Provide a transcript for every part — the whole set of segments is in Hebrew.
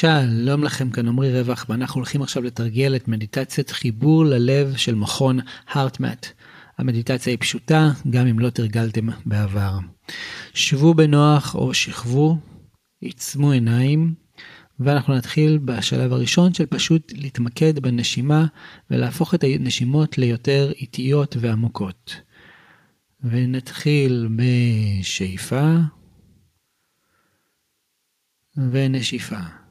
שלום לכם, כאן עמרי רווח, ואנחנו הולכים עכשיו לתרגל את מדיטציית חיבור ללב של מכון הארטמט. המדיטציה היא פשוטה, גם אם לא תרגלתם בעבר. שבו בנוח או שכבו, עיצמו עיניים, ואנחנו נתחיל בשלב הראשון של פשוט להתמקד בנשימה ולהפוך את הנשימות ליותר איטיות ועמוקות. ונתחיל בשאיפה ונשיפה.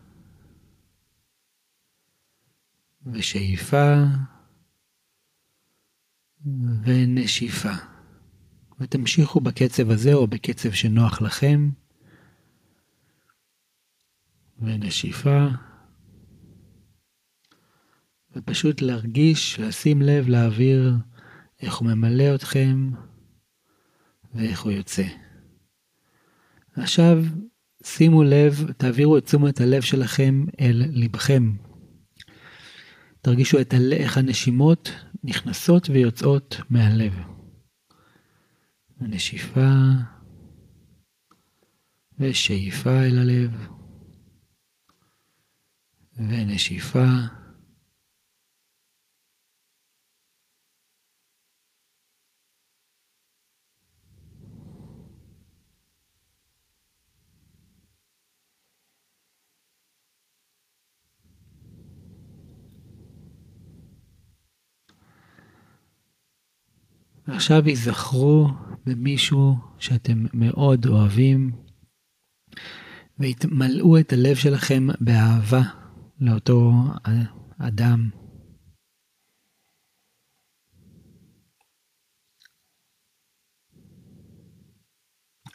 ושאיפה ונשיפה. ותמשיכו בקצב הזה או בקצב שנוח לכם. ונשיפה. ופשוט להרגיש, לשים לב לאוויר, איך הוא ממלא אתכם ואיך הוא יוצא. עכשיו שימו לב, תעבירו את תשומת הלב שלכם אל לבכם. תרגישו את הל... איך הנשימות נכנסות ויוצאות מהלב. נשיפה ושאיפה אל הלב ונשיפה ועכשיו היזכרו במישהו שאתם מאוד אוהבים, והתמלאו את הלב שלכם באהבה לאותו אדם.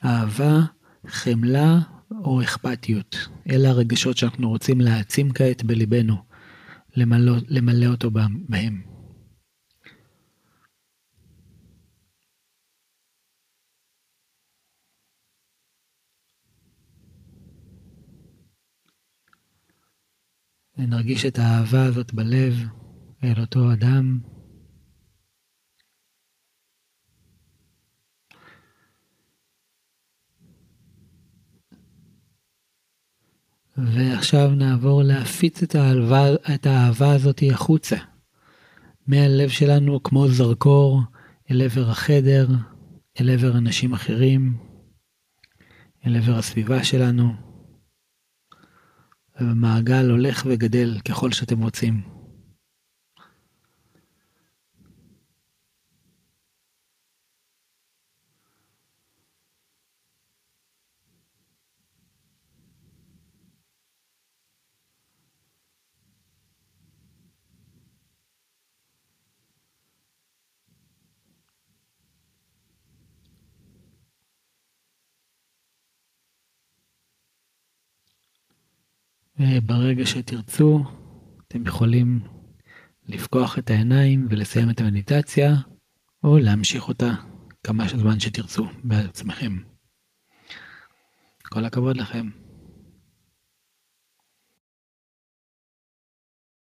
אהבה, חמלה או אכפתיות. אלה הרגשות שאנחנו רוצים להעצים כעת בליבנו, למלא, למלא אותו בהם. ונרגיש את האהבה הזאת בלב אל אותו אדם. ועכשיו נעבור להפיץ את האהבה, את האהבה הזאת החוצה. מהלב שלנו כמו זרקור אל עבר החדר, אל עבר אנשים אחרים, אל עבר הסביבה שלנו. ומעגל הולך וגדל ככל שאתם רוצים. וברגע שתרצו, אתם יכולים לפקוח את העיניים ולסיים את המדיטציה, או להמשיך אותה כמה זמן שתרצו בעצמכם. כל הכבוד לכם.